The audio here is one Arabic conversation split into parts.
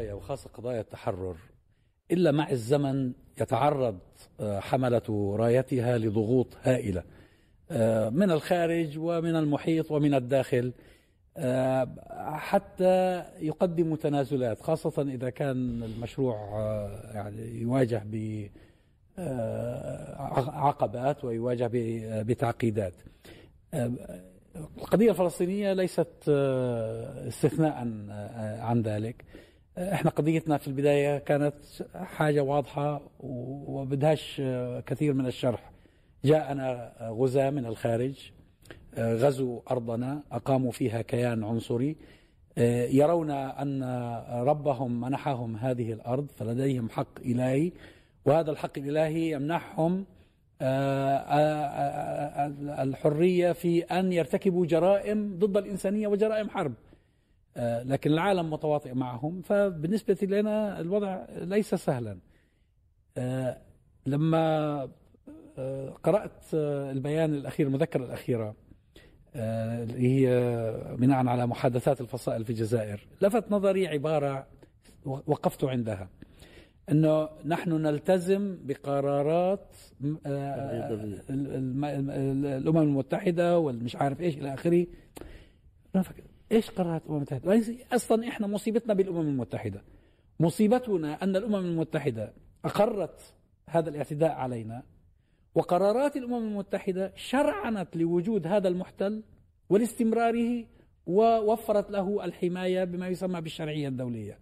القضايا وخاصة قضايا التحرر إلا مع الزمن يتعرض آه، حملة رايتها لضغوط هائلة آه، من الخارج ومن المحيط ومن الداخل آه، حتى يقدموا تنازلات خاصة إذا كان المشروع يعني يواجه ب عقبات ويواجه بتعقيدات. القضية الفلسطينية ليست استثناء عن ذلك. إحنا قضيتنا في البداية كانت حاجة واضحة وبدهاش كثير من الشرح. جاءنا غزاة من الخارج غزوا أرضنا أقاموا فيها كيان عنصري. يرون أن ربهم منحهم هذه الأرض فلديهم حق إلهي وهذا الحق الإلهي يمنحهم الحرية في أن يرتكبوا جرائم ضد الإنسانية وجرائم حرب. آه، لكن العالم متواطئ معهم فبالنسبة لنا الوضع ليس سهلا. آه، لما آه، قرأت البيان الأخير المذكرة الأخيرة اللي هي بناء على محادثات الفصائل في الجزائر لفت نظري عبارة وقفت عندها إنه نحن نلتزم بقرارات الأمم المتحدة والمش عارف إيش إلى آخره. إيش قرارات الأمم المتحدة؟ أصلا إحنا مصيبتنا بالأمم المتحدة. مصيبتنا أن الأمم المتحدة أقرت هذا الاعتداء علينا وقرارات الأمم المتحدة شرعنت لوجود هذا المحتل ولاستمراره ووفرت له الحماية بما يسمى بالشرعية الدولية.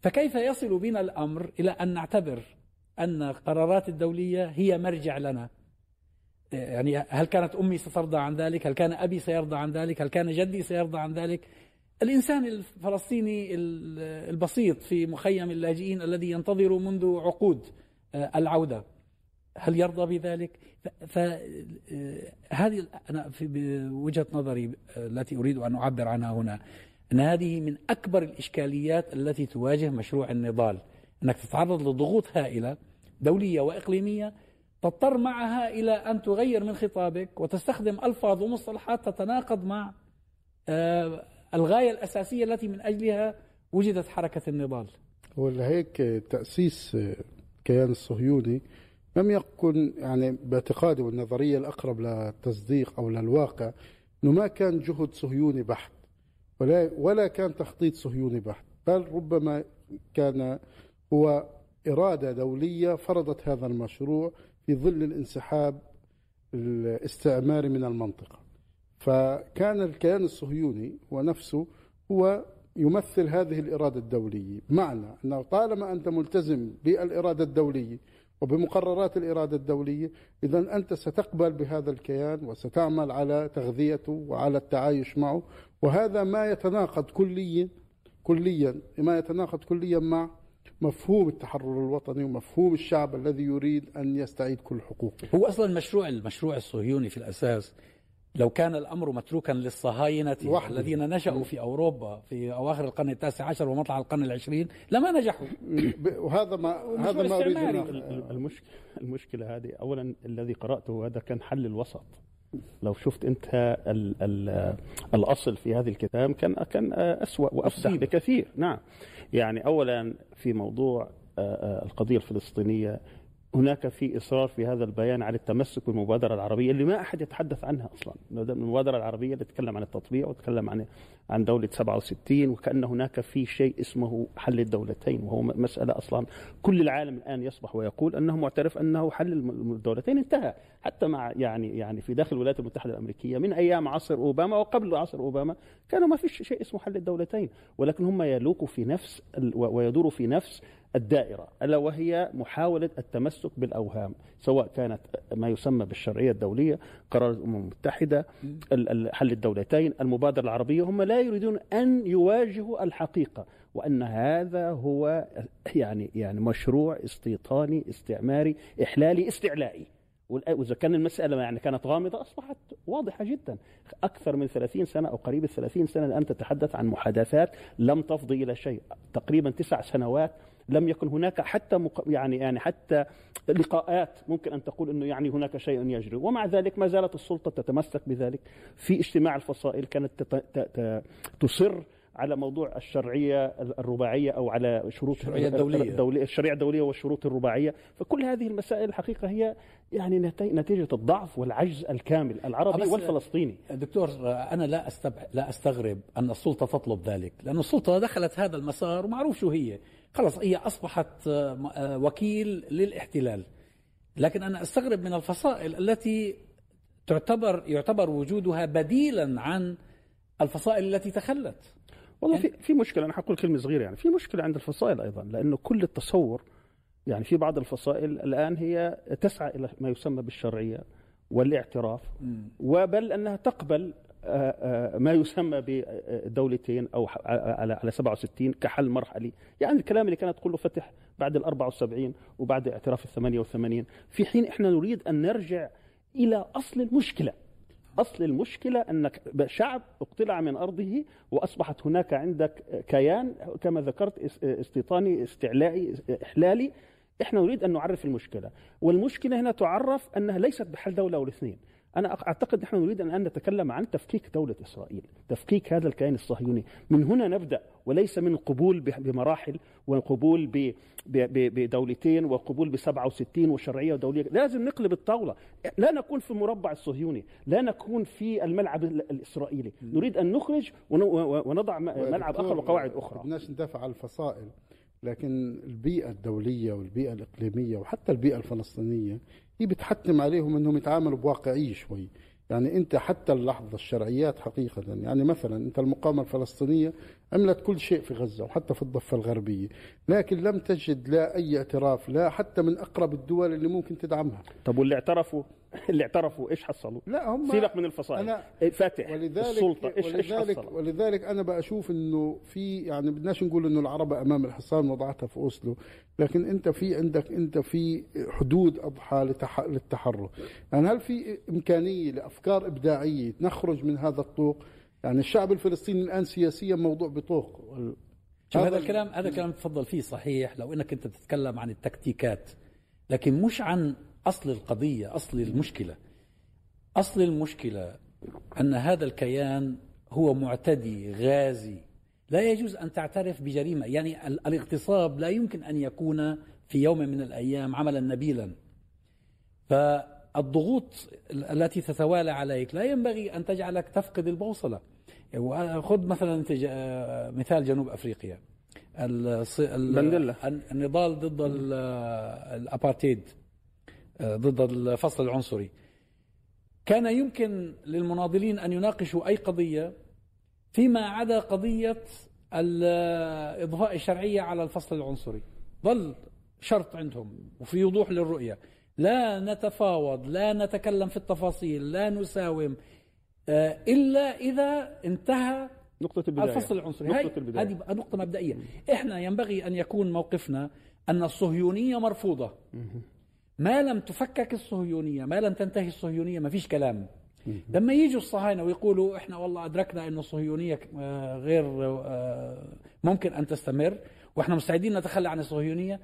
فكيف يصل بنا الأمر إلى أن نعتبر أن القرارات الدولية هي مرجع لنا يعني هل كانت أمي سترضى عن ذلك؟ هل كان أبي سيرضى عن ذلك؟ هل كان جدي سيرضى عن ذلك؟ الإنسان الفلسطيني البسيط في مخيم اللاجئين الذي ينتظر منذ عقود آه، العودة. هل يرضى بذلك؟ فهذه آه، أنا في وجهة نظري آه، التي أريد أن أعبر عنها هنا أن هذه من أكبر الإشكاليات التي تواجه مشروع النضال. أنك تتعرض لضغوط هائلة دولية وإقليمية تضطر معها إلى أن تغير من خطابك وتستخدم ألفاظ ومصطلحات تتناقض مع آه، الغاية الأساسية التي من أجلها وجدت حركة النضال. ولهيك تأسيس الكيان الصهيوني لم يكن يعني باعتقادي والنظرية الأقرب للتصديق أو للواقع أنه ما كان جهد صهيوني بحت ولا, ولا كان تخطيط صهيوني بحت بل ربما كان هو إرادة دولية فرضت هذا المشروع في ظل الانسحاب الاستعماري من المنطقة. فكان الكيان الصهيوني ونفسه هو يمثل هذه الإرادة الدولية. بمعنى أنه طالما أنت ملتزم بالإرادة الدولية وبمقررات الإرادة الدولية إذا أنت ستقبل بهذا الكيان وستعمل على تغذيته وعلى التعايش معه. وهذا ما يتناقض كليا كليا ما يتناقض كليا مع مفهوم التحرر الوطني ومفهوم الشعب الذي يريد أن يستعيد كل حقوقه. هو أصلا المشروع المشروع الصهيوني في الأساس لو كان الأمر متروكا للصهاينة الذين نشأوا في أوروبا في أواخر القرن التاسع عشر ومطلع القرن العشرين لما نجحوا. وهذا ما هذا ما أريد المشكلة المشكلة هذه أولا الذي قرأته هذا كان حل الوسط. لو شفت أنت ال ال الأصل في هذه الكتاب كان كان أسوأ وأفسح بكثير. نعم. يعني اولا في موضوع آه، آه، القضية الفلسطينية هناك في إصرار في هذا البيان على التمسك بالمبادرة العربية اللي ما أحد يتحدث عنها أصلا، المبادرة العربية اللي تتكلم عن التطبيع وتتكلم عن عن دولة 67 وكأن هناك في شيء اسمه حل الدولتين وهو مسألة أصلا كل العالم الآن يصبح ويقول أنه معترف أنه حل الدولتين انتهى، حتى مع يعني يعني في داخل الولايات المتحدة الأمريكية من أيام عصر أوباما وقبل عصر أوباما كانوا ما فيش شيء اسمه حل الدولتين، ولكن هم يلوقوا في نفس ويدوروا في نفس الدائرة ألا وهي محاولة التمسك بالأوهام سواء كانت ما يسمى بالشرعية الدولية قرار الأمم المتحدة حل الدولتين المبادرة العربية هم لا يريدون أن يواجهوا الحقيقة وأن هذا هو يعني يعني مشروع استيطاني استعماري إحلالي استعلائي. وإذا كان المسألة يعني كانت غامضة أصبحت واضحة جدا. أكثر من 30 سنة أو قريب 30 سنة الآن تتحدث عن محادثات لم تفضي إلى شيء. تقريبا تسع سنوات لم يكن هناك حتى مق... يعني يعني حتى لقاءات ممكن أن تقول إنه يعني هناك شيء يجري. ومع ذلك ما زالت السلطة تتمسك بذلك في اجتماع الفصائل كانت تت... ت... تصر على موضوع الشرعية الرباعية أو على شروط الشرعية الدولية. الدولية الشريعة الدولية والشروط الرباعية. فكل هذه المسائل الحقيقة هي يعني نتيجة الضعف والعجز الكامل العربي والفلسطيني. دكتور أنا لا استبع... لا أستغرب أن السلطة تطلب ذلك لأن السلطة دخلت هذا المسار ومعروف شو هي. خلص هي أصبحت وكيل للاحتلال. لكن أنا أستغرب من الفصائل التي تعتبر يعتبر وجودها بديلا عن الفصائل التي تخلت. والله في في مشكلة أنا حقول كلمة صغيرة يعني في مشكلة عند الفصائل أيضا لأنه كل التصور يعني في بعض الفصائل الآن هي تسعى إلى ما يسمى بالشرعية والإعتراف وبل أنها تقبل ما يسمى بدولتين أو على على 67 كحل مرحلي، يعني الكلام اللي كانت تقوله فتح بعد ال 74 وبعد اعتراف ال 88 في حين إحنا نريد أن نرجع إلى أصل المشكلة. أصل المشكلة أنك شعب اقتلع من أرضه وأصبحت هناك عندك كيان كما ذكرت استيطاني استعلائي إحلالي. إحنا نريد أن نعرف المشكلة. والمشكلة هنا تعرف أنها ليست بحل دولة والاثنين. أنا أعتقد نحن نريد ان نتكلم عن تفكيك دولة إسرائيل، تفكيك هذا الكيان الصهيوني، من هنا نبدأ وليس من القبول بمراحل وقبول بدولتين وقبول ب 67 وشرعية ودولية، لازم نقلب الطاولة، لا نكون في المربع الصهيوني، لا نكون في الملعب الإسرائيلي، نريد أن نخرج ونضع ملعب آخر وقواعد أخرى. بدناش ندافع عن الفصائل لكن البيئة الدولية والبيئة الإقليمية وحتى البيئة الفلسطينية هي بتحتم عليهم أنهم يتعاملوا بواقعية شوي. يعني أنت حتى اللحظة الشرعيات حقيقة يعني مثلا أنت المقاومة الفلسطينية عملت كل شيء في غزة وحتى في الضفة الغربية لكن لم تجد لا أي اعتراف لا حتى من أقرب الدول اللي ممكن تدعمها طب واللي اعترفوا اللي اعترفوا إيش حصلوا؟ لا هم سيبك من الفصائل أنا فاتح ولذلك السلطة إيش ولذلك إيش حصلوا؟ ولذلك أنا بشوف إنه في يعني بدناش نقول إنه العرب أمام الحصان وضعتها في أوسلو لكن أنت في عندك أنت في حدود أضحى للتحرك يعني هل في إمكانية لأفكار إبداعية نخرج من هذا الطوق؟ يعني الشعب الفلسطيني الآن سياسيا موضوع بطوق. شوف هذا الكلام هذا الكلام تفضل فيه صحيح لو إنك أنت تتكلم عن التكتيكات لكن مش عن أصل القضية أصل المشكلة. أصل المشكلة أن هذا الكيان هو معتدي غازي. لا يجوز أن تعترف بجريمة. يعني الاغتصاب لا يمكن أن يكون في يوم من الأيام عملا نبيلا. فالضغوط التي تتوالى عليك لا ينبغي أن تجعلك تفقد البوصلة. خذ مثلا مثال جنوب أفريقيا. النضال ضد الأبارتيد ضد الفصل العنصري. كان يمكن للمناضلين أن يناقشوا أي قضية فيما عدا قضية اضفاء الشرعية على الفصل العنصري. ظل شرط عندهم وفي وضوح للرؤية. لا نتفاوض لا نتكلم في التفاصيل لا نساوم إلا إذا انتهى نقطة البداية. الفصل العنصري. هذه هذه نقطة مبدئية. إحنا ينبغي أن يكون موقفنا أن الصهيونية مرفوضة. ما لم تفكك الصهيونية ما لم تنتهي الصهيونية ما فيش كلام. لما يجوا الصهاينة ويقولوا إحنا والله أدركنا انه الصهيونية غير ممكن أن تستمر وإحنا مستعدين نتخلى عن الصهيونية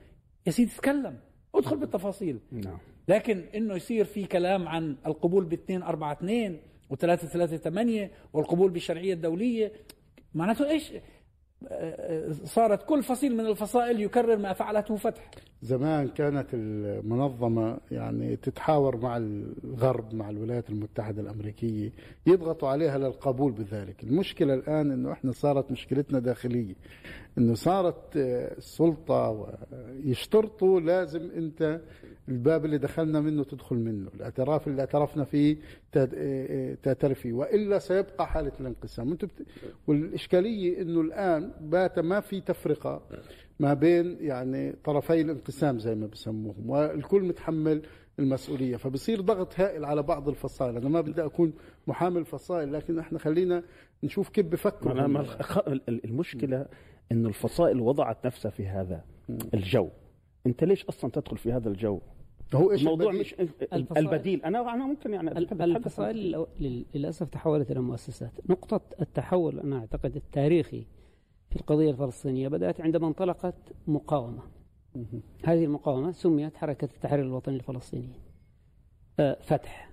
يا سيدي تكلم ادخل بالتفاصيل. نعم. لكن إنه يصير في كلام عن القبول باثنين أربعة اثنين وثلاثة ثلاثة ثمانية والقبول بالشرعية الدولية. معناته إيش؟ صارت كل فصيل من الفصائل يكرر ما فعلته فتح. زمان كانت المنظمة يعني تتحاور مع الغرب مع الولايات المتحدة الأمريكية يضغطوا عليها للقبول بذلك. المشكلة الآن أنه إحنا صارت مشكلتنا داخلية. أنه صارت السلطة يشترطوا لازم أنت الباب اللي دخلنا منه تدخل منه. الاعتراف اللي اعترفنا فيه تعترف فيه. وإلا سيبقى حالة الانقسام. والإشكالية إنه الآن بات ما في تفرقة ما بين يعني طرفي الانقسام زي ما بسموهم والكل متحمل المسؤولية فبصير ضغط هائل على بعض الفصائل. أنا ما بدي أكون محامي فصائل لكن إحنا خلينا نشوف كيف بفكروا المشكلة انه الفصائل وضعت نفسها في هذا الجو. أنت ليش أصلا تدخل في هذا الجو؟ هو إيش الموضوع مش الفصائل. البديل. أنا أنا ممكن يعني الفصائل للأسف تحولت إلى مؤسسات. نقطة التحول أنا أعتقد التاريخي في القضية الفلسطينيه بدأت عندما انطلقت مقاومة. هذه المقاومة سميت حركة التحرير الوطني الفلسطيني. فتح.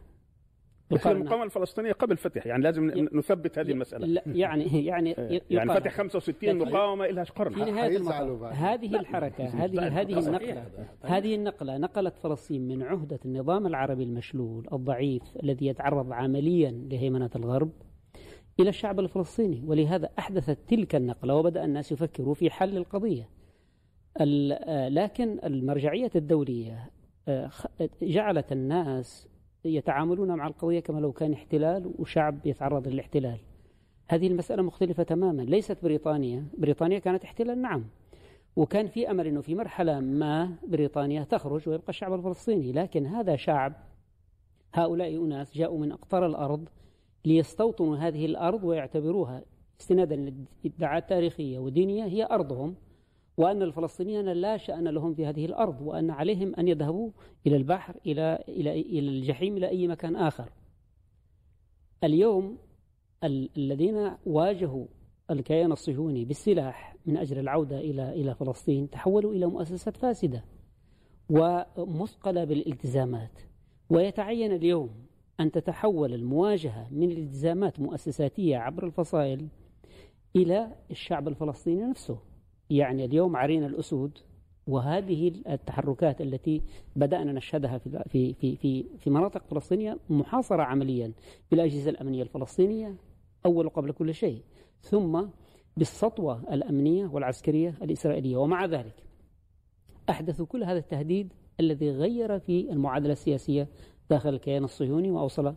المقاومة الفلسطينية قبل فتح يعني لازم نثبت هذه المسألة. لا يعني يعني يعني فتح 65 مقاومة لها قرن في نهاية المطاف هذه الحركة. هذه هذه النقلة. هذه النقلة. نقلت فلسطين من عهدة النظام العربي المشلول الضعيف الذي يتعرض عمليا لهيمنة الغرب. إلى الشعب الفلسطيني. ولهذا أحدثت تلك النقلة وبدأ الناس يفكروا في حل القضية. لكن المرجعية الدولية جعلت الناس يتعاملون مع القضية كما لو كان احتلال وشعب يتعرض للاحتلال. هذه المسألة مختلفة تماما. ليست بريطانيا. بريطانيا كانت احتلال نعم. وكان في أمل أنه في مرحلة ما بريطانيا تخرج ويبقى الشعب الفلسطيني. لكن هذا شعب هؤلاء أناس جاءوا من أقطار الأرض ليستوطنوا هذه الأرض ويعتبروها استنادا لادعاءات تاريخية ودينية هي أرضهم وأن الفلسطينيين لا شأن لهم في هذه الأرض وأن عليهم أن يذهبوا إلى البحر إلى إلى إلى الجحيم إلى أي مكان آخر. اليوم الذين واجهوا الكيان الصهيوني بالسلاح من أجل العودة إلى إلى فلسطين تحولوا إلى مؤسسات فاسدة ومثقلة بالالتزامات ويتعين اليوم أن تتحول المواجهة من التزامات مؤسساتية عبر الفصائل إلى الشعب الفلسطيني نفسه. يعني اليوم عرينا الأسود وهذه التحركات التي بدأنا نشهدها في في في في مناطق فلسطينية محاصرة عمليا بالأجهزة الأمنية الفلسطينية أول قبل كل شيء ثم بالسطوة الأمنية والعسكرية الإسرائيلية. ومع ذلك أحدثوا كل هذا التهديد الذي غير في المعادلة السياسية داخل الكيان الصهيوني وأوصل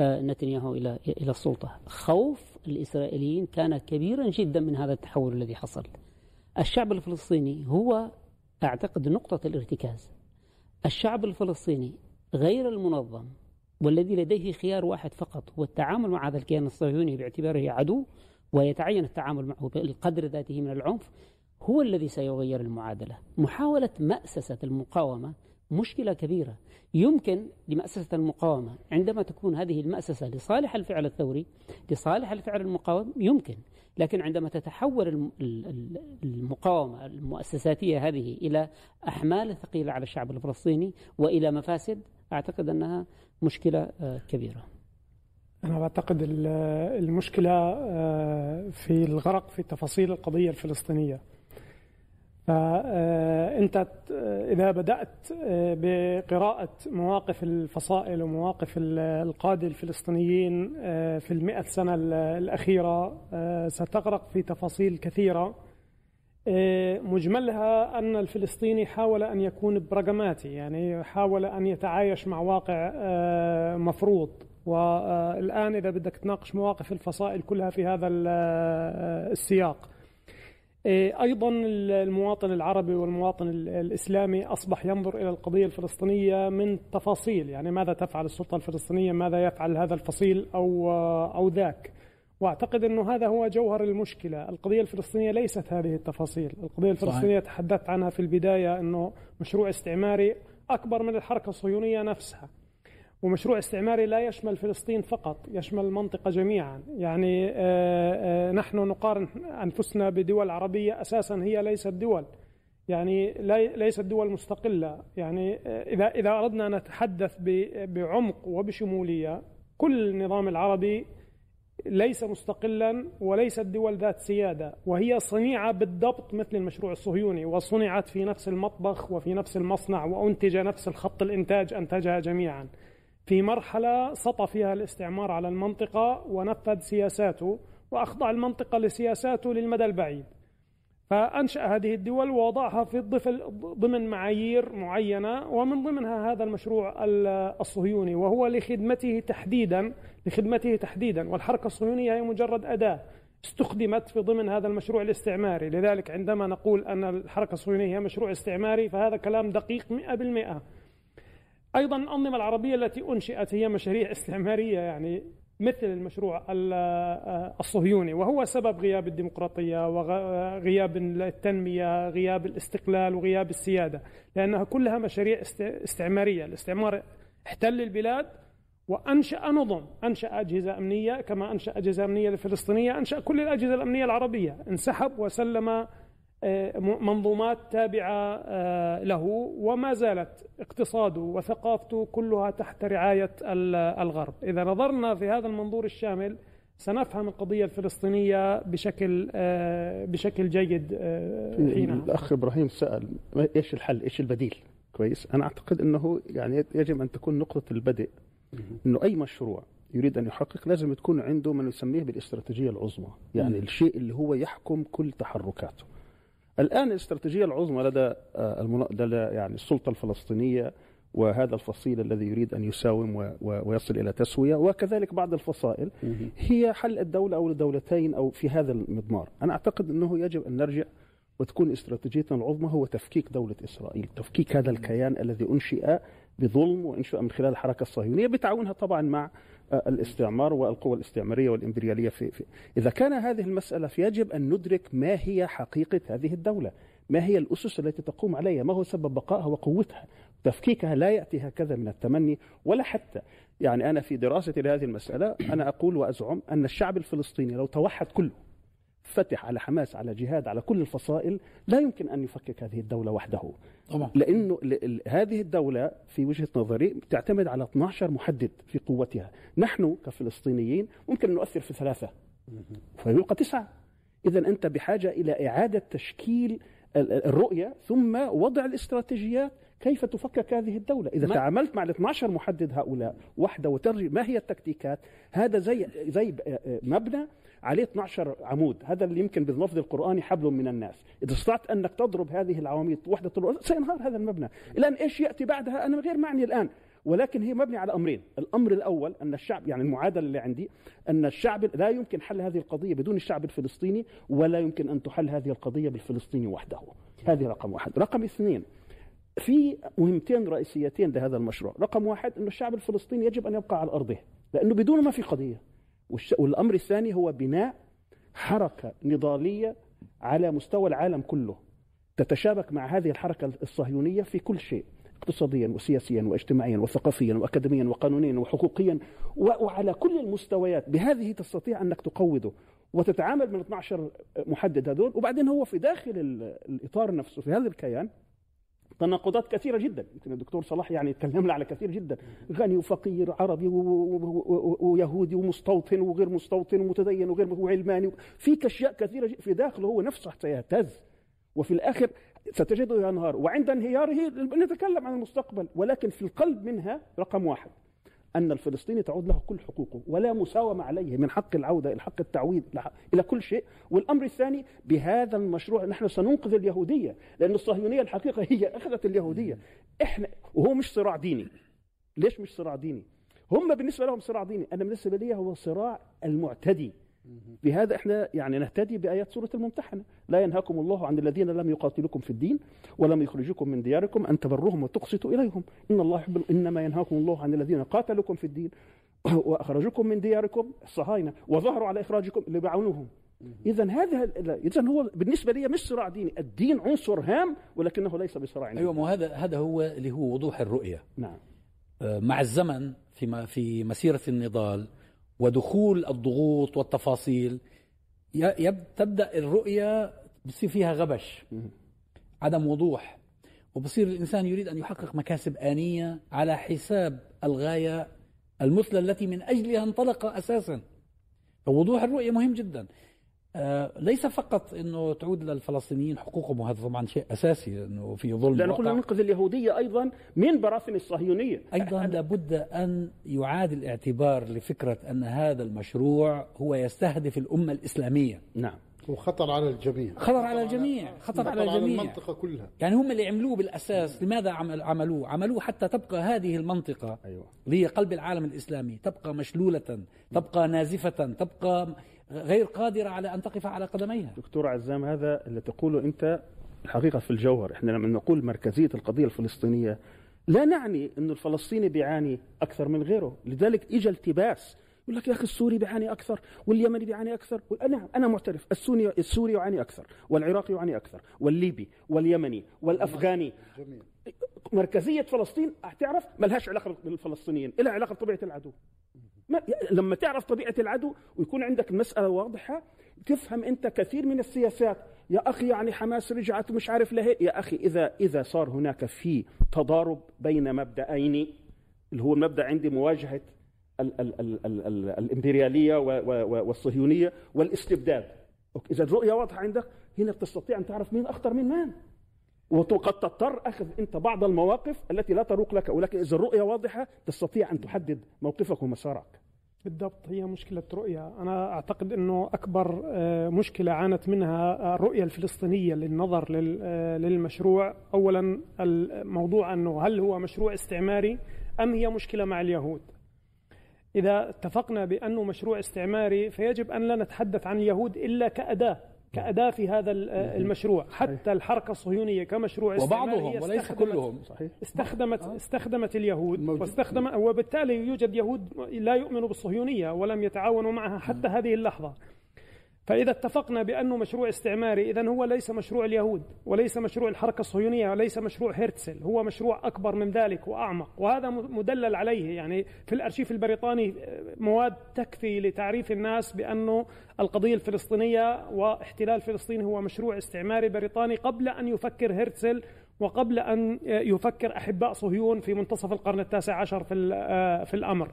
آه، نتنياهو إلى إلى السلطة. خوف الإسرائيليين كان كبيرا جدا من هذا التحول الذي حصل. الشعب الفلسطيني هو أعتقد نقطة الارتكاز. الشعب الفلسطيني غير المنظم والذي لديه خيار واحد فقط هو التعامل مع هذا الكيان الصهيوني باعتباره عدو ويتعين التعامل معه بالقدر ذاته من العنف هو الذي سيغير المعادلة. محاولة مأسسة المقاومة مشكلة كبيرة. يمكن لمأسسة المقاومة عندما تكون هذه المأسسة لصالح الفعل الثوري لصالح الفعل المقاوم يمكن. لكن عندما تتحول المقاومة المؤسساتية هذه إلى أحمال ثقيلة على الشعب الفلسطيني وإلى مفاسد أعتقد أنها مشكلة آه، كبيرة. أنا بعتقد المشكلة آه، في الغرق في تفاصيل القضية الفلسطينية. فأنت إذا بدأت بقراءة مواقف الفصائل ومواقف القادة الفلسطينيين في المئة سنة الأخيرة ستغرق في تفاصيل كثيرة. مجملها أن الفلسطيني حاول أن يكون براغماتي يعني حاول أن يتعايش مع واقع مفروض. والآن إذا بدك تناقش مواقف الفصائل كلها في هذا السياق إيه، أيضا المواطن العربي والمواطن الإسلامي أصبح ينظر إلى القضية الفلسطينية من تفاصيل. يعني ماذا تفعل السلطة الفلسطينية؟ ماذا يفعل هذا الفصيل أو أو ذاك؟ وأعتقد إنه هذا هو جوهر المشكلة. القضية الفلسطينية ليست هذه التفاصيل. القضية الفلسطينية صحيح. تحدثت عنها في البداية إنه مشروع استعماري أكبر من الحركة الصهيونية نفسها. ومشروع استعماري لا يشمل فلسطين فقط يشمل المنطقة جميعا. يعني آه، آه، نحن نقارن أنفسنا بدول عربية أساسا هي ليست دول. يعني ليست دول مستقلة. يعني آه، إذا إذا أردنا أن نتحدث بعمق وبشمولية كل النظام العربي ليس مستقلا وليست دول ذات سيادة وهي صنيعة بالضبط مثل المشروع الصهيوني وصنعت في نفس المطبخ وفي نفس المصنع وأنتج نفس الخط الإنتاج أنتجها جميعا. في مرحلة سطى فيها الاستعمار على المنطقة ونفذ سياساته وأخضع المنطقة لسياساته للمدى البعيد. فأنشأ هذه الدول ووضعها في ضمن معايير معينة ومن ضمنها هذا المشروع الصهيوني وهو لخدمته تحديدا لخدمته تحديدا. والحركة الصهيونية هي مجرد أداة استخدمت في ضمن هذا المشروع الاستعماري. لذلك عندما نقول أن الحركة الصهيونية هي مشروع استعماري فهذا كلام دقيق مئة بالمئة. أيضا الأنظمة العربية التي أنشئت هي مشاريع استعمارية يعني مثل المشروع الصهيوني. وهو سبب غياب الديمقراطية وغياب التنمية غياب الاستقلال وغياب السيادة لأنها كلها مشاريع استعمارية. الاستعمار احتل البلاد وأنشأ نظم أنشأ أجهزة أمنية كما أنشأ أجهزة أمنية الفلسطينية أنشأ كل الأجهزة الأمنية العربية. انسحب وسلم آه، منظومات تابعة آه، له وما زالت اقتصاده وثقافته كلها تحت رعاية الغرب. إذا نظرنا في هذا المنظور الشامل سنفهم القضية الفلسطينية بشكل آه، بشكل جيد حينها الأخ إبراهيم سأل إيش الحل؟ إيش البديل؟ كويس. أنا أعتقد أنه يعني يجب أن تكون نقطة البدء. أنه أي مشروع يريد أن يحقق لازم تكون عنده ما يسميه بالإستراتيجية العظمى. يعني الشيء اللي هو يحكم كل تحركاته. الآن الاستراتيجية العظمى لدى آه، لدى يعني السلطة الفلسطينية وهذا الفصيل الذي يريد أن يساوم ويصل إلى تسوية وكذلك بعض الفصائل هي حل الدولة أو الدولتين أو في هذا المضمار. أنا أعتقد أنه يجب أن نرجع وتكون استراتيجيتنا العظمى هو تفكيك دولة إسرائيل تفكيك هذا الكيان الذي أنشئ بظلم وإنشئ من خلال الحركة الصهيونية بتعاونها طبعا مع الاستعمار والقوى الاستعمارية والإمبريالية في, في إذا كان هذه المسألة فيجب أن ندرك ما هي حقيقة هذه الدولة ما هي الأسس التي تقوم عليها ما هو سبب بقائها وقوتها تفكيكها لا يأتي هكذا من التمني ولا حتى. يعني أنا في دراستي لهذه المسألة أنا أقول وأزعم أن الشعب الفلسطيني لو توحد كله فتح على حماس على جهاد على كل الفصائل لا يمكن أن يفكك هذه الدولة وحده. طبعا. لأنه هذه الدولة في وجهة نظري تعتمد على 12 محدد في قوتها. نحن كفلسطينيين ممكن نؤثر في ثلاثة. فيبقى تسعة. اذا أنت بحاجة إلى إعادة تشكيل الرؤية ثم وضع الاستراتيجيات كيف تفكك هذه الدولة. إذا تعاملت مع ال 12 محدد هؤلاء وحدة وترجي ما هي التكتيكات؟ هذا زي زي مبنى عليه 12 عمود. هذا اللي يمكن باللفظ القرآني حبل من الناس. إذا استطعت أنك تضرب هذه العواميد وحدة سينهار هذا المبنى. الآن إيش يأتي بعدها؟ أنا غير معني الآن. ولكن هي مبنية على أمرين. الأمر الأول أن الشعب يعني المعادلة اللي عندي أن الشعب لا يمكن حل هذه القضية بدون الشعب الفلسطيني ولا يمكن أن تحل هذه القضية بالفلسطيني وحده. هذه رقم واحد. رقم اثنين في مهمتين رئيسيتين لهذا المشروع. رقم واحد أن الشعب الفلسطيني يجب أن يبقى على أرضه لأنه بدونه ما في قضية. والأمر الثاني هو بناء حركة نضالية على مستوى العالم كله تتشابك مع هذه الحركة الصهيونية في كل شيء اقتصاديا وسياسيا واجتماعيا وثقافيا واكاديميا وقانونيا وحقوقيا وعلى كل المستويات. بهذه تستطيع أنك تقوده وتتعامل من 12 محدد هذول وبعدين هو في داخل الإطار نفسه في هذا الكيان تناقضات كثيرة جدا. يمكن الدكتور صلاح يعني تكلم على كثير جدا. غني وفقير عربي ويهودي ومستوطن وغير مستوطن ومتدين وغير وعلماني في أشياء كثيرة في داخله هو نفسه سيهتز وفي الآخر ستجده ينهار وعند انهياره نتكلم عن المستقبل. ولكن في القلب منها رقم واحد. أن الفلسطيني تعود له كل حقوقه ولا مساومة عليه من حق العودة إلى حق التعويض إلى كل شيء. والأمر الثاني بهذا المشروع نحن سننقذ اليهودية لأن الصهيونية الحقيقة هي أخذت اليهودية. إحنا وهو مش صراع ديني. ليش مش صراع ديني؟ هم بالنسبة لهم صراع ديني. أنا بالنسبة لي هو صراع المعتدي. بهذا إحنا يعني نهتدي بآيات سورة الممتحنة. لا ينهاكم الله عن الذين لم يقاتلوكم في الدين ولم يخرجوكم من دياركم أن تبروهم وتقسطوا إليهم. إن الله يحب إنما ينهاكم الله عن الذين قاتلوكم في الدين وأخرجوكم من دياركم الصهاينة وظهروا على إخراجكم اللي بيعاونوهم اذا هذا اذا هو بالنسبة لي مش صراع ديني. الدين عنصر هام ولكنه ليس بصراع أيوه ما هذا هذا هو اللي هو وضوح الرؤية. نعم. آه، مع الزمن في في مسيرة النضال ودخول الضغوط والتفاصيل. تبدأ الرؤية بصير فيها غبش. عدم وضوح. وبصير الإنسان يريد أن يحقق مكاسب آنية على حساب الغاية المثلى التي من أجلها انطلق أساسا. فوضوح الرؤية مهم جدا. ليس فقط إنه تعود للفلسطينيين حقوقهم وهذا طبعا شيء أساسي إنه في ظلم لأنه كنا ننقذ اليهودية أيضا من براثن الصهيونية. أيضا لابد أن يعاد الاعتبار لفكرة أن هذا المشروع هو يستهدف الأمة الإسلامية. نعم. وخطر على الجميع. خطر على الجميع خطر على الجميع. المنطقة كلها. يعني هم اللي عملوه بالأساس. لماذا عمل عملوه؟ عملوه حتى تبقى هذه المنطقة أيوة. اللي هي قلب العالم الإسلامي تبقى مشلولة تبقى نازفة تبقى غير قادرة على أن تقف على قدميها. دكتور عزام هذا اللي تقوله أنت الحقيقة في الجوهر. إحنا لما نقول مركزية القضية الفلسطينية لا نعني أن الفلسطيني بيعاني أكثر من غيره. لذلك إجا التباس. يقول لك يا أخي السوري بيعاني أكثر واليمني بيعاني أكثر نعم أنا معترف السوري السوري يعاني أكثر والعراقي يعاني أكثر والليبي واليمني والأفغاني. جميل. مركزية فلسطين تعرف ما لهاش علاقة بالفلسطينيين لها علاقة بطبيعة العدو. ما لما تعرف طبيعة العدو ويكون عندك المساله واضحة تفهم أنت كثير من السياسات. يا أخي يعني حماس رجعت مش عارف لهي يا أخي إذا إذا صار هناك في تضارب بين مبدأين اللي هو المبدا عندي مواجهة ال ال ال ال ال الإمبريالية والصهيونية والإستبداد. إذا الرؤية واضحة عندك هنا بتستطيع أن تعرف مين أخطر من من وقد تضطر أخذ أنت بعض المواقف التي لا تروق لك ولكن إذا الرؤية واضحة تستطيع أن تحدد موقفك ومسارك. بالضبط هي مشكلة رؤية. أنا أعتقد أنه أكبر آه، مشكلة عانت منها الرؤية الفلسطينية للنظر آه، للمشروع. أولا الموضوع أنه هل هو مشروع استعماري أم هي مشكلة مع اليهود؟ إذا اتفقنا بأنه مشروع استعماري فيجب أن لا نتحدث عن اليهود إلا كأداة. كأداة في هذا المشروع. حتى الحركة الصهيونية كمشروع وبعضهم وليس كلهم صحيح. استخدمت استخدمت اليهود. واستخدم وبالتالي يوجد يهود لا يؤمنوا بالصهيونية ولم يتعاونوا معها حتى هذه اللحظة. فإذا اتفقنا بأنه مشروع استعماري إذا هو ليس مشروع اليهود وليس مشروع الحركة الصهيونية وليس مشروع هرتزل هو مشروع أكبر من ذلك وأعمق. وهذا مدلل عليه يعني في الأرشيف البريطاني مواد تكفي لتعريف الناس بأنه القضية الفلسطينية واحتلال فلسطين هو مشروع استعماري بريطاني قبل أن يفكر هرتزل وقبل أن يفكر أحباء صهيون في منتصف القرن التاسع عشر في, آه، في الأمر.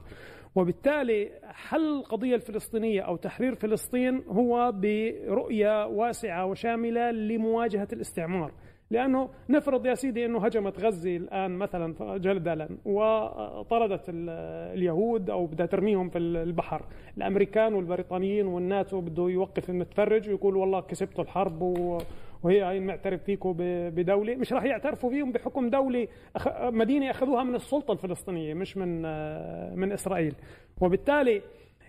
وبالتالي حل القضية الفلسطينية أو تحرير فلسطين هو برؤية واسعة وشاملة لمواجهة الاستعمار. لأنه نفرض يا سيدي أنه هجمت غزة الآن مثلا جدلا وطردت اليهود أو بدها ترميهم في البحر. الأمريكان والبريطانيين والناتو بده يوقف المتفرج ويقول والله كسبتوا الحرب وهي هاي معترف فيكم بدولة مش راح يعترفوا فيهم بحكم دولة مدينة أخذوها من السلطة الفلسطينية مش من من إسرائيل. وبالتالي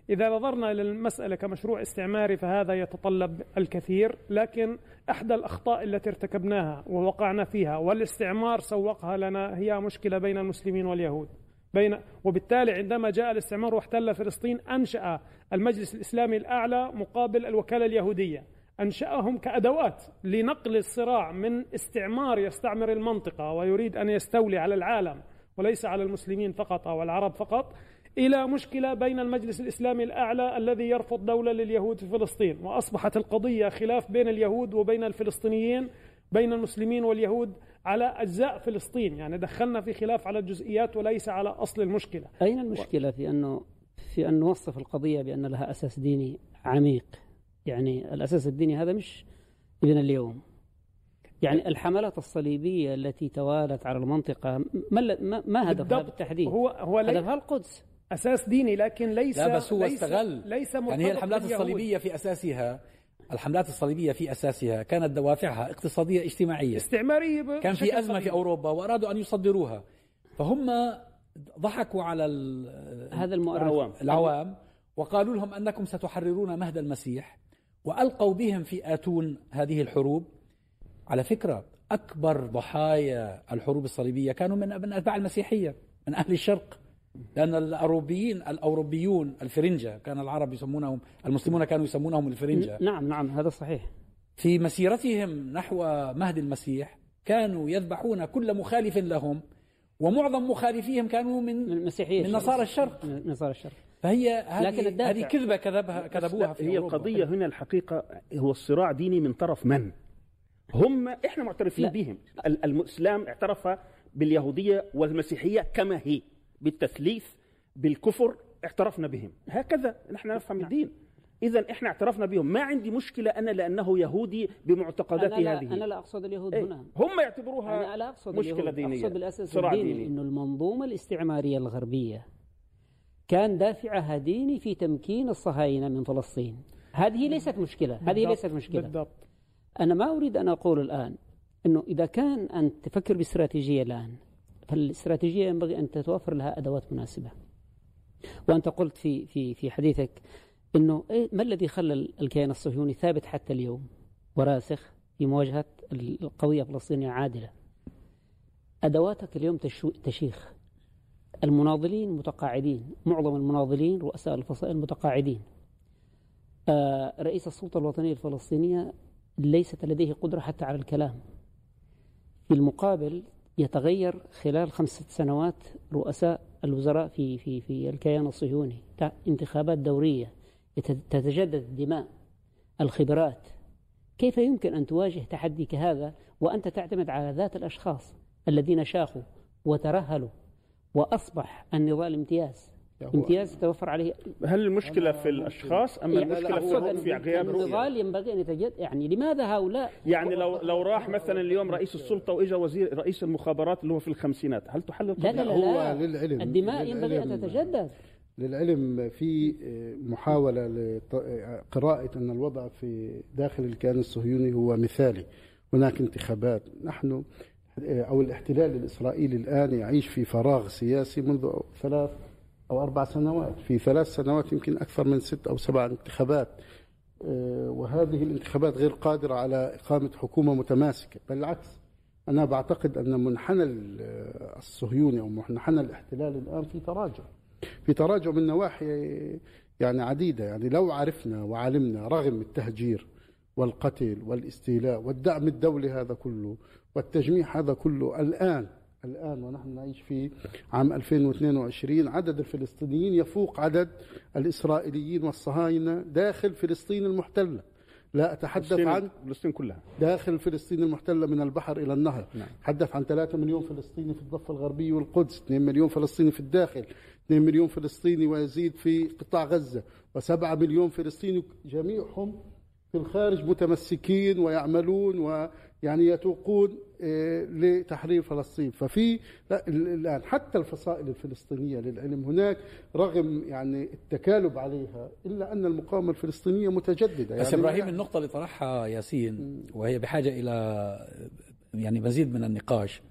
إذا نظرنا للمسألة كمشروع استعماري فهذا يتطلب الكثير لكن أحدى الأخطاء التي ارتكبناها ووقعنا فيها والاستعمار سوقها لنا هي مشكلة بين المسلمين واليهود. بين وبالتالي عندما جاء الاستعمار واحتل فلسطين أنشأ المجلس الإسلامي الأعلى مقابل الوكالة اليهودية. أنشأهم كأدوات لنقل الصراع من استعمار يستعمر المنطقة ويريد أن يستولي على العالم وليس على المسلمين فقط أو العرب فقط إلى مشكلة بين المجلس الإسلامي الأعلى الذي يرفض دولة لليهود في فلسطين. وأصبحت القضية خلاف بين اليهود وبين الفلسطينيين بين المسلمين واليهود على أجزاء فلسطين. يعني دخلنا في خلاف على الجزئيات وليس على أصل المشكلة. أين المشكلة في أنه في أن نوصف القضية بأن لها أساس ديني عميق؟ يعني الأساس الديني هذا مش من اليوم. يعني الحملات الصليبية التي توالت على المنطقة ما, ما هدفها بالتحديد؟ هو هو هدفها القدس. أساس ديني لكن ليس لا بس هو ليس استغل. ليس يعني هي الحملات الصليبية في اساسها الحملات الصليبية في أساسها كانت دوافعها اقتصادية اجتماعية. استعمارية كان في أزمة في أوروبا وأرادوا أن يصدروها. فهم ضحكوا على هذا المؤرخ. العوام. وقالوا لهم أنكم ستحررون مهد المسيح. وألقوا بهم في آتون هذه الحروب. على فكرة أكبر ضحايا الحروب الصليبية كانوا من من أتباع المسيحية من أهل الشرق. لأن الأوروبيين الأوروبيون الفرنجة كان العرب يسمونهم المسلمون كانوا يسمونهم الفرنجة. نعم نعم هذا صحيح. في مسيرتهم نحو مهد المسيح كانوا يذبحون كل مخالف لهم ومعظم مخالفيهم كانوا من المسيحية من نصارى الشرق. من نصارى الشرق. فهي هذه هذه كذبة كذبها كذبوها في هي أوروبا. القضية هنا الحقيقة هو الصراع ديني من طرف من؟ هم إحنا معترفين لا. بهم الإسلام اعترف باليهودية والمسيحية كما هي بالتثليث بالكفر اعترفنا بهم هكذا نحن نفهم نعم. الدين اذا إحنا اعترفنا بهم ما عندي مشكلة أنا لأنه يهودي بمعتقداتي أنا لا هذه أنا لا أقصد اليهود إيه هنا هم يعتبروها أنا لا أقصد مشكلة اليهود. دينية أقصد بالاساس الديني ديني. إنه المنظومة الاستعمارية الغربية كان دافعها ديني في تمكين الصهاينة من فلسطين. هذه ليست مشكلة هذه ليست مشكلة. بالضبط. أنا ما أريد أن أقول الآن إنه إذا كان أنت تفكر باستراتيجية الآن فالاستراتيجية ينبغي أن تتوفر لها أدوات مناسبة. وأنت قلت في في في حديثك أنه إيه ما الذي خلى الكيان الصهيوني ثابت حتى اليوم؟ وراسخ في مواجهة القضية الفلسطينية عادلة أدواتك اليوم تشيخ. المناضلين متقاعدين معظم المناضلين رؤساء الفصائل متقاعدين. آه رئيس السلطة الوطنية الفلسطينية ليست لديه قدرة حتى على الكلام. في المقابل يتغير خلال خمسة سنوات رؤساء الوزراء في في في الكيان الصهيوني. انتخابات دورية تتجدد الدماء الخبرات. كيف يمكن أن تواجه تحدي كهذا وأنت تعتمد على ذات الأشخاص الذين شاخوا وترهلوا وأصبح النضال امتياز. امتياز يتوفر عليه. هل المشكلة في الأشخاص أم المشكلة في في غياب النضال ينبغي أن يتجد يعني لماذا هؤلاء؟ يعني لو لو راح مثلا اليوم رئيس السلطة وإجا وزير رئيس المخابرات اللي هو في الخمسينات هل تحل لا لا لا, لا. هو للعلم. الدماء ينبغي أن تتجدد. للعلم في محاولة لقراءه أن الوضع في داخل الكيان الصهيوني هو مثالي. هناك انتخابات. نحن أو الاحتلال الإسرائيلي الآن يعيش في فراغ سياسي منذ ثلاث أو أربع سنوات في ثلاث سنوات يمكن أكثر من ست أو سبع انتخابات. آه، وهذه الانتخابات غير قادرة على إقامة حكومة متماسكة بل العكس. أنا بعتقد أن منحنى الصهيوني أو منحنى الاحتلال الآن في تراجع في تراجع من نواحي يعني عديدة. يعني لو عرفنا وعلمنا رغم التهجير والقتل والاستيلاء والدعم الدولي هذا كله والتجميع هذا كله الآن الآن ونحن نعيش في عام 2022 عدد الفلسطينيين يفوق عدد الإسرائيليين والصهاينة داخل فلسطين المحتلة. لا أتحدث عن فلسطين كلها. داخل فلسطين المحتلة من البحر إلى النهر. نعم. تحدث عن 3 مليون فلسطيني في الضفة الغربية والقدس 2 مليون فلسطيني في الداخل 2 مليون فلسطيني ويزيد في قطاع غزة و7 مليون فلسطيني جميعهم في الخارج متمسكين ويعملون ويعني يتوقون آه، لتحرير فلسطين. ففي الآن حتى الفصائل الفلسطينية للعلم هناك رغم يعني التكالب عليها إلا أن المقاومة الفلسطينية متجددة. بس يعني إبراهيم النقطة اللي طرحها ياسين وهي بحاجة إلى يعني مزيد من النقاش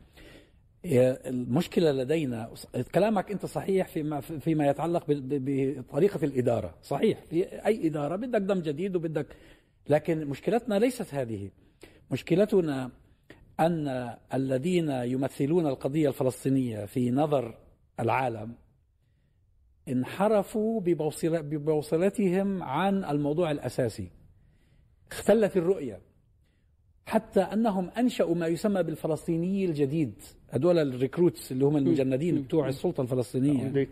المشكلة لدينا كلامك أنت صحيح فيما فيما يتعلق بطريقة الإدارة. صحيح في أي إدارة بدك دم جديد وبدك لكن مشكلتنا ليست هذه. مشكلتنا أن الذين يمثلون القضية الفلسطينية في نظر العالم انحرفوا ببوصلتهم عن الموضوع الأساسي. اختلت الرؤية. حتى أنهم أنشأوا ما يسمى بالفلسطيني الجديد. هدول الريكروتس اللي هم المجندين بتوع السلطة الفلسطينية.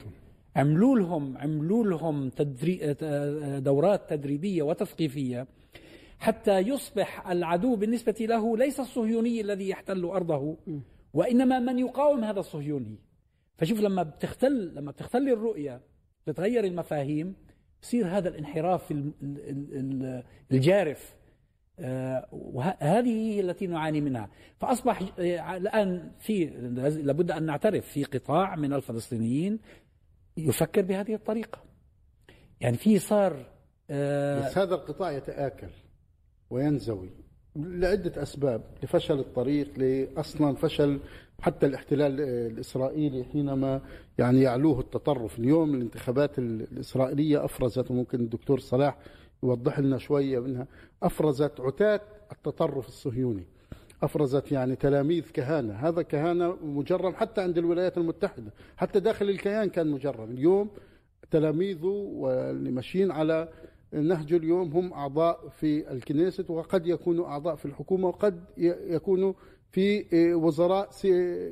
عملوا لهم عملوا لهم تدري دورات تدريبية وتثقيفية حتى يصبح العدو بالنسبة له ليس الصهيوني الذي يحتل أرضه وإنما من يقاوم هذا الصهيوني. فشوف لما بتختل لما بتختل الرؤية بتغير المفاهيم يصير هذا الانحراف الجارف. آه، وهذه هي التي نعاني منها. فأصبح آه، الآن في لابد أن نعترف في قطاع من الفلسطينيين يفكر بهذه الطريقة. يعني في صار آه، بس هذا القطاع يتآكل. وينزوي لعدة أسباب لفشل الطريق لأصلا فشل حتى الاحتلال الإسرائيلي حينما يعني يعلوه التطرف. اليوم الانتخابات الإسرائيلية أفرزت وممكن الدكتور صلاح يوضح لنا شوية منها أفرزت عتاة التطرف الصهيوني. أفرزت يعني تلاميذ كهانة. هذا كهانة مجرم حتى عند الولايات المتحدة. حتى داخل الكيان كان مجرم. اليوم تلاميذه واللي ماشيين على نهجه اليوم هم أعضاء في الكنيست وقد يكونوا أعضاء في الحكومة وقد يكونوا في وزراء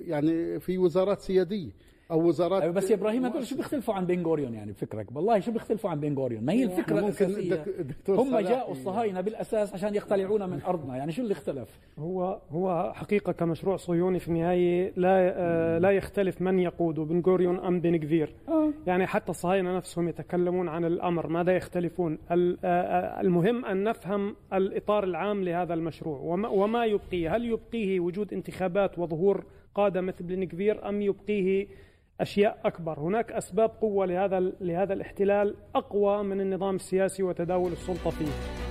يعني في وزارات سيادية. أو وزارات أيوة بس يا إبراهيم هذول شو بيختلفوا عن بن غوريون يعني؟ بفكرك والله شو بيختلفوا عن بن غوريون؟ ما هي الفكرة الأساسية. هم جاءوا الصهاينة بالأساس عشان يقتلعونا من أرضنا يعني شو اللي اختلف؟ هو هو حقيقة كمشروع صهيوني في النهاية لا آه لا يختلف من يقوده بن غوريون أم بن غفير آه. يعني حتى الصهاينة نفسهم يتكلمون عن الأمر ماذا يختلفون؟ آه، المهم أن نفهم الإطار العام لهذا المشروع. وما, وما يبقيه؟ هل يبقيه وجود انتخابات وظهور قاده مثل بن كفير أم يبقيه أشياء أكبر. هناك أسباب قوة لهذا لهذا الاحتلال أقوى من النظام السياسي وتداول السلطة فيه.